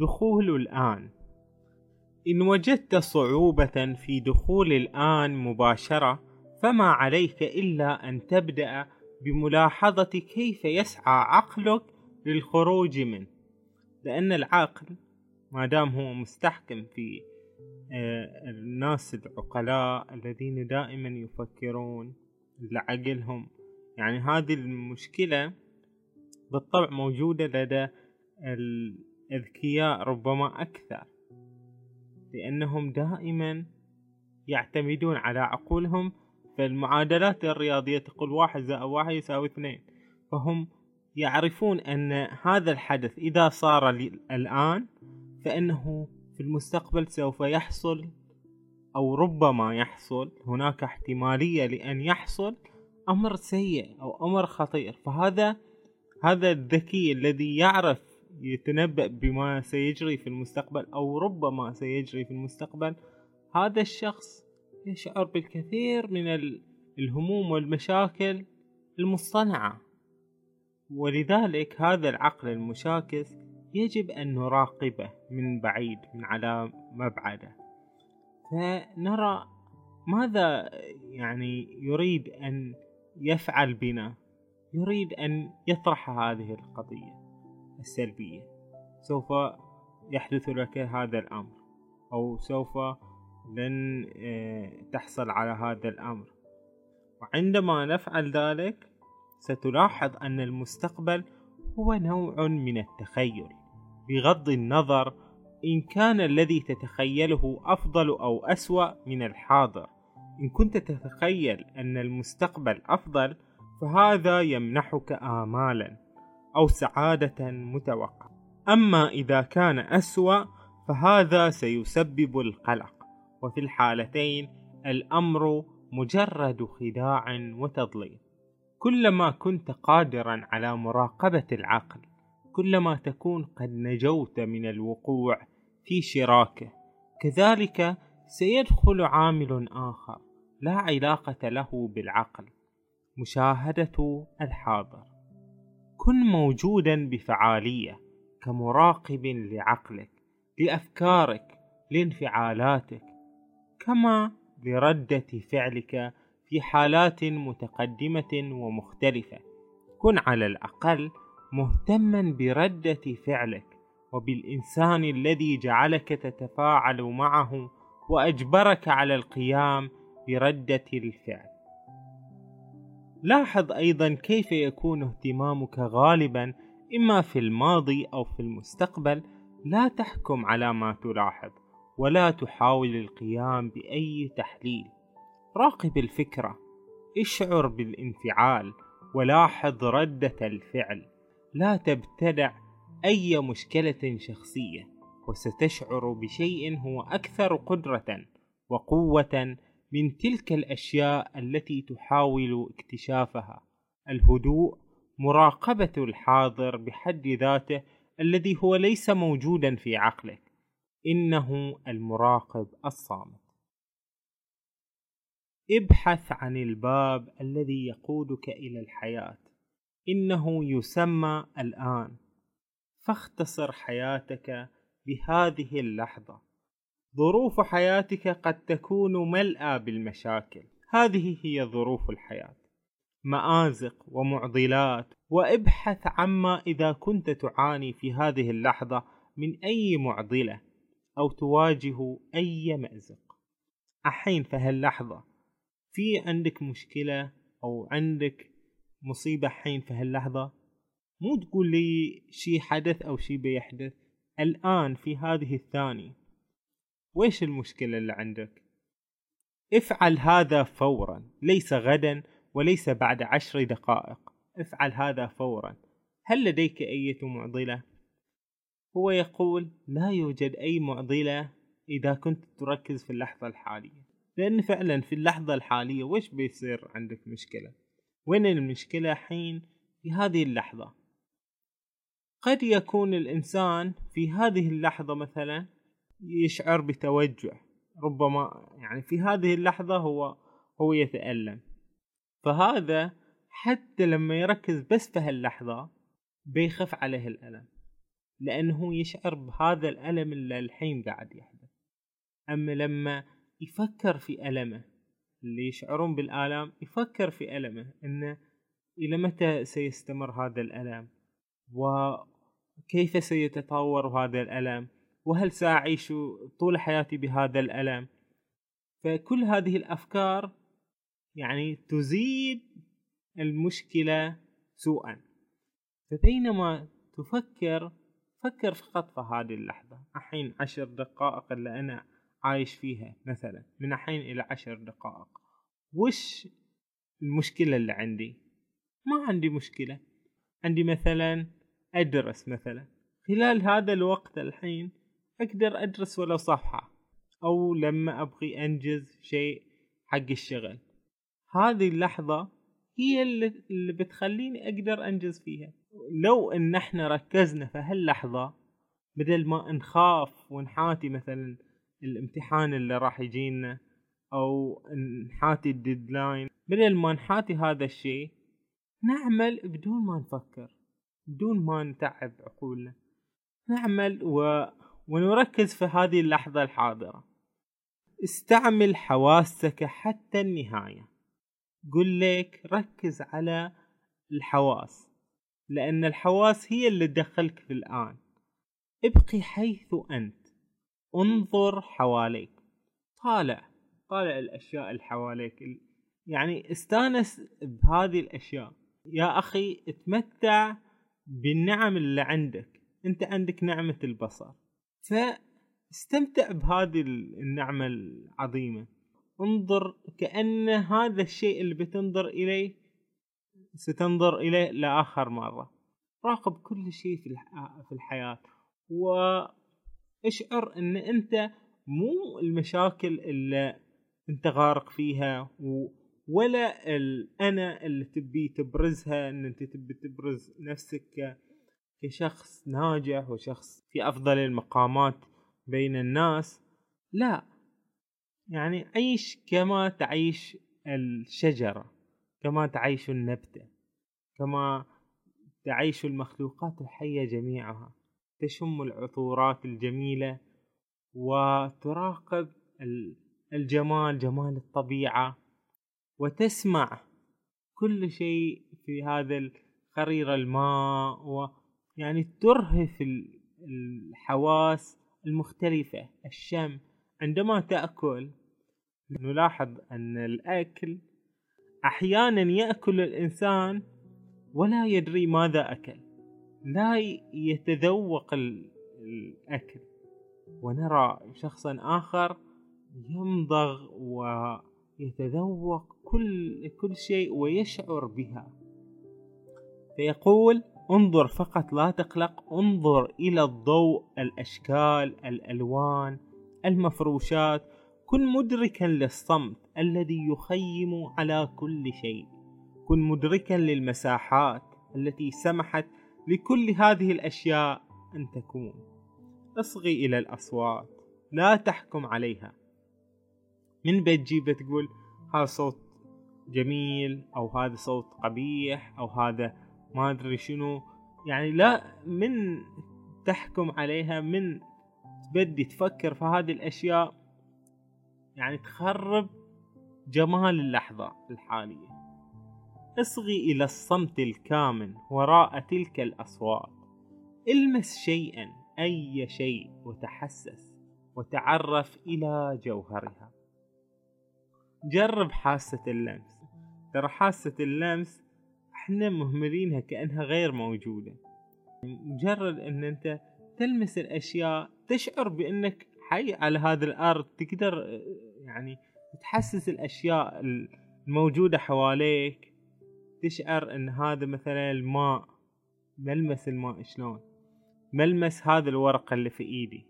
دخول الآن. إن وجدت صعوبة في دخول الآن مباشرة فما عليك إلا أن تبدأ بملاحظة كيف يسعى عقلك للخروج منه. لأن العقل ما دام هو مستحكم في آه، الناس العقلاء الذين دائما يفكرون لعقلهم يعني هذه المشكلة بالطبع موجودة لدى الأذكياء ربما أكثر لأنهم دائما يعتمدون على عقولهم فالمعادلات الرياضية تقول واحد زائد واحد يساوي اثنين. فهم يعرفون أن هذا الحدث إذا صار الآن فإنه في المستقبل سوف يحصل أو ربما يحصل هناك احتمالية لأن يحصل أمر سيء أو أمر خطير. فهذا هذا الذكي الذي يعرف يتنبأ بما سيجري في المستقبل أو ربما سيجري في المستقبل هذا الشخص يشعر بالكثير من الهموم والمشاكل المصطنعة. ولذلك هذا العقل المشاكس يجب أن نراقبه من بعيد من على مبعده. فنرى ماذا يعني يريد أن يفعل بنا؟ يريد أن يطرح هذه القضية. السلبية. سوف يحدث لك هذا الأمر أو سوف لن آه، تحصل على هذا الأمر. وعندما نفعل ذلك ستلاحظ أن المستقبل هو نوع من التخيل. بغض النظر إن كان الذي تتخيله أفضل أو أسوأ من الحاضر. إن كنت تتخيل أن المستقبل أفضل فهذا يمنحك آمالا. أو سعادة متوقعة. أما إذا كان أسوأ فهذا سيسبب القلق. وفي الحالتين الأمر مجرد خداع وتضليل. كلما كنت قادرا على مراقبة العقل كلما تكون قد نجوت من الوقوع في شراكه كذلك سيدخل عامل آخر لا علاقة له بالعقل. مشاهدة الحاضر. كن موجودا بفعالية كمراقب لعقلك لأفكارك لانفعالاتك كما لردة فعلك في حالات متقدمة ومختلفة. كن على الأقل مهتما بردة فعلك وبالإنسان الذي جعلك تتفاعل معه وأجبرك على القيام بردة الفعل. لاحظ أيضا كيف يكون اهتمامك غالبا إما في الماضي أو في المستقبل لا تحكم على ما تلاحظ ولا تحاول القيام بأي تحليل. راقب الفكرة اشعر بالانفعال ولاحظ ردة الفعل. لا تبتدع أي مشكلة شخصية وستشعر بشيء هو أكثر قدرة وقوة من تلك الأشياء التي تحاول اكتشافها. الهدوء مراقبة الحاضر بحد ذاته الذي هو ليس موجودا في عقلك. إنه المراقب الصامت. ابحث عن الباب الذي يقودك إلى الحياة. إنه يسمى الآن. فاختصر حياتك بهذه اللحظة. ظروف حياتك قد تكون ملأى بالمشاكل. هذه هي ظروف الحياة. مآزق ومعضلات وابحث عما إذا كنت تعاني في هذه اللحظة من أي معضلة أو تواجه أي مأزق. أحين في هاللحظة في عندك مشكلة أو عندك مصيبة حين في هاللحظة؟ مو تقول لي شي حدث أو شي بيحدث. الآن في هذه الثانية ويش المشكلة اللي عندك؟ افعل هذا فورا ليس غدا وليس بعد عشر دقائق. افعل هذا فورا. هل لديك أي معضلة؟ هو يقول لا يوجد أي معضلة إذا كنت تركز في اللحظة الحالية. لأن فعلا في اللحظة الحالية وش بيصير عندك مشكلة؟ وين المشكلة حين؟ في هذه اللحظة. قد يكون الإنسان في هذه اللحظة مثلا يشعر بتوجع. ربما يعني في هذه اللحظة هو هو يتألم. فهذا حتى لما يركز بس في هاللحظة بيخف عليه الألم. لأنه يشعر بهذا الألم اللي الحين قاعد يحدث. أما لما يفكر في ألمه اللي يشعرون بالآلام يفكر في ألمه إنه إلى متى سيستمر هذا الألم؟ وكيف سيتطور هذا الألم؟ وهل سأعيش طول حياتي بهذا الألم؟ فكل هذه الأفكار يعني تزيد المشكلة سوءا. فبينما تفكر فكر فقط في هذه اللحظة. الحين عشر دقائق اللي أنا عايش فيها مثلا من الحين إلى عشر دقائق. وش المشكلة اللي عندي؟ ما عندي مشكلة. عندي مثلا أدرس مثلا. خلال هذا الوقت الحين أقدر أدرس ولو صفحة أو لما أبغي أنجز شيء حق الشغل. هذه اللحظة هي اللي بتخليني أقدر أنجز فيها. لو إن إحنا ركزنا في هاللحظة بدل ما نخاف ونحاتي مثلا الامتحان اللي راح يجينا أو نحاتي الديدلاين بدل ما نحاتي هذا الشيء نعمل بدون ما نفكر بدون ما نتعب عقولنا. نعمل و... ونركز في هذه اللحظة الحاضرة. استعمل حواسك حتى النهاية. قل لك ركز على الحواس لأن الحواس هي اللي تدخلك في الآن. ابقي حيث أنت. انظر حواليك. طالع طالع الأشياء اللي حواليك. يعني استأنس بهذه الأشياء. يا أخي اتمتع بالنعم اللي عندك. أنت عندك نعمة البصر. فاستمتع بهذه النعمة العظيمة. انظر كأن هذا الشيء اللي بتنظر إليه ستنظر إليه لآخر مرة. راقب كل شيء في الحياة. واشعر إن أنت مو المشاكل اللي أنت غارق فيها ولا الانا اللي تبي تبرزها إن أنت تبي تبرز نفسك كشخص ناجح وشخص في أفضل المقامات بين الناس لا. يعني عيش كما تعيش الشجرة كما تعيش النبتة كما تعيش المخلوقات الحية جميعها. تشم العطورات الجميلة وتراقب الجمال جمال الطبيعة وتسمع كل شيء في هذا القرير الماء ويعني ترهف الحواس المختلفة. الشم عندما تأكل نلاحظ أن الأكل أحيانا يأكل الإنسان ولا يدري ماذا أكل لا يتذوق الأكل. ونرى شخصا آخر يمضغ ويتذوق كل كل شيء ويشعر بها. فيقول انظر فقط لا تقلق انظر إلى الضوء الأشكال الألوان المفروشات كن مدركا للصمت الذي يخيم على كل شيء. كن مدركا للمساحات التي سمحت لكل هذه الأشياء أن تكون. اصغي إلى الأصوات لا تحكم عليها. من بتجي بتقول هذا صوت جميل أو هذا صوت قبيح أو هذا ما أدري شنو. يعني لا من تحكم عليها من تبدي تفكر في هذه الأشياء يعني تخرب جمال اللحظة الحالية. اصغي إلى الصمت الكامن وراء تلك الأصوات. المس شيئا أي شيء وتحسس وتعرف إلى جوهرها. جرب حاسة اللمس. ترى حاسة اللمس إحنا مهملينها كأنها غير موجودة. مجرد إن أنت تلمس الأشياء تشعر بإنك حي على هذا الأرض تقدر يعني تحسس الأشياء الموجودة حواليك تشعر إن هذا مثلا الماء ملمس الماء شلون؟ ملمس هذا الورق اللي في إيدي.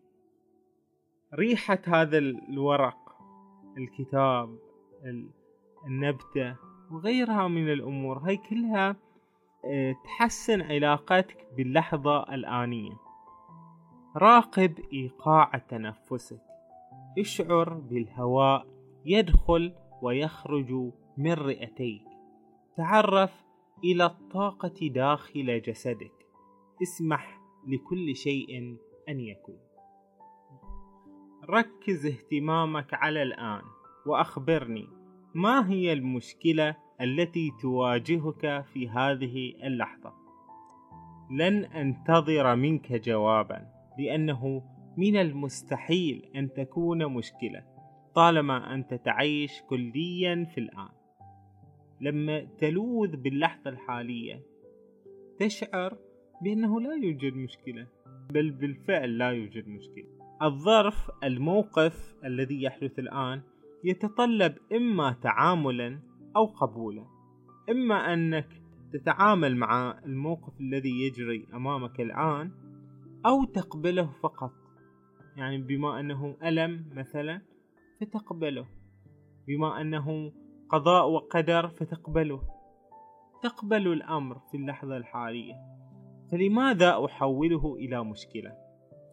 ريحة هذا الورق الكتاب النبتة وغيرها من الأمور. هاي كلها آه، تحسن علاقتك باللحظة الآنية. راقب إيقاع تنفسك. اشعر بالهواء يدخل ويخرج من رئتيك. تعرف إلى الطاقة داخل جسدك. اسمح لكل شيء أن يكون. ركز اهتمامك على الآن. وأخبرني. ما هي المشكلة التي تواجهك في هذه اللحظة؟ لن أنتظر منك جوابا لأنه من المستحيل أن تكون مشكلة طالما أنت تعيش كليا في الآن. لما تلوذ باللحظة الحالية تشعر بأنه لا يوجد مشكلة بل بالفعل لا يوجد مشكلة. الظرف الموقف الذي يحدث الآن يتطلب إما تعاملا أو قبولا. إما أنك تتعامل مع الموقف الذي يجري أمامك الآن أو تقبله فقط. يعني بما أنه ألم مثلا فتقبله. بما أنه قضاء وقدر فتقبله. تقبل الأمر في اللحظة الحالية. فلماذا أحوله إلى مشكلة؟